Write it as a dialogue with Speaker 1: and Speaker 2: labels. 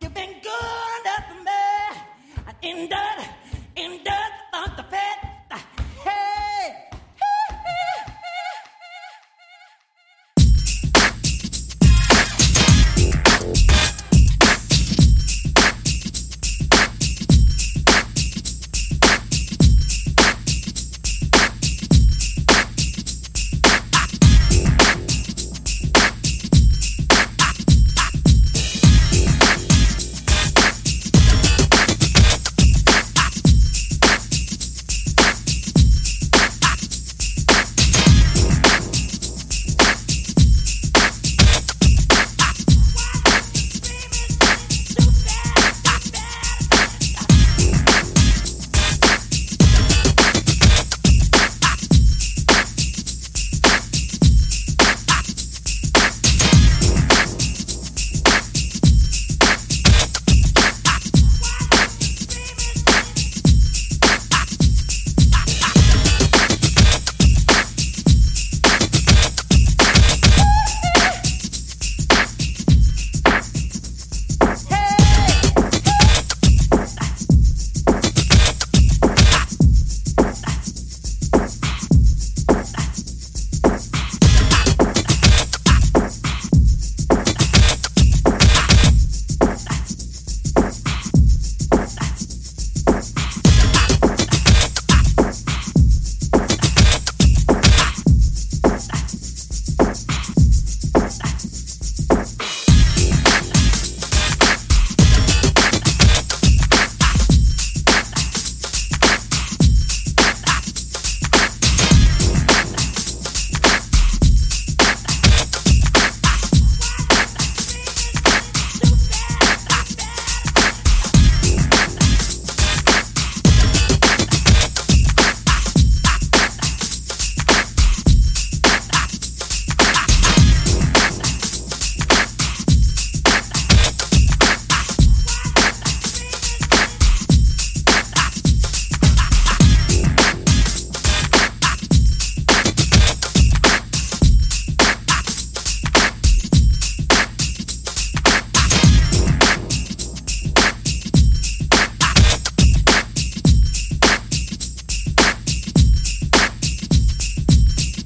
Speaker 1: You've been good enough to me. I that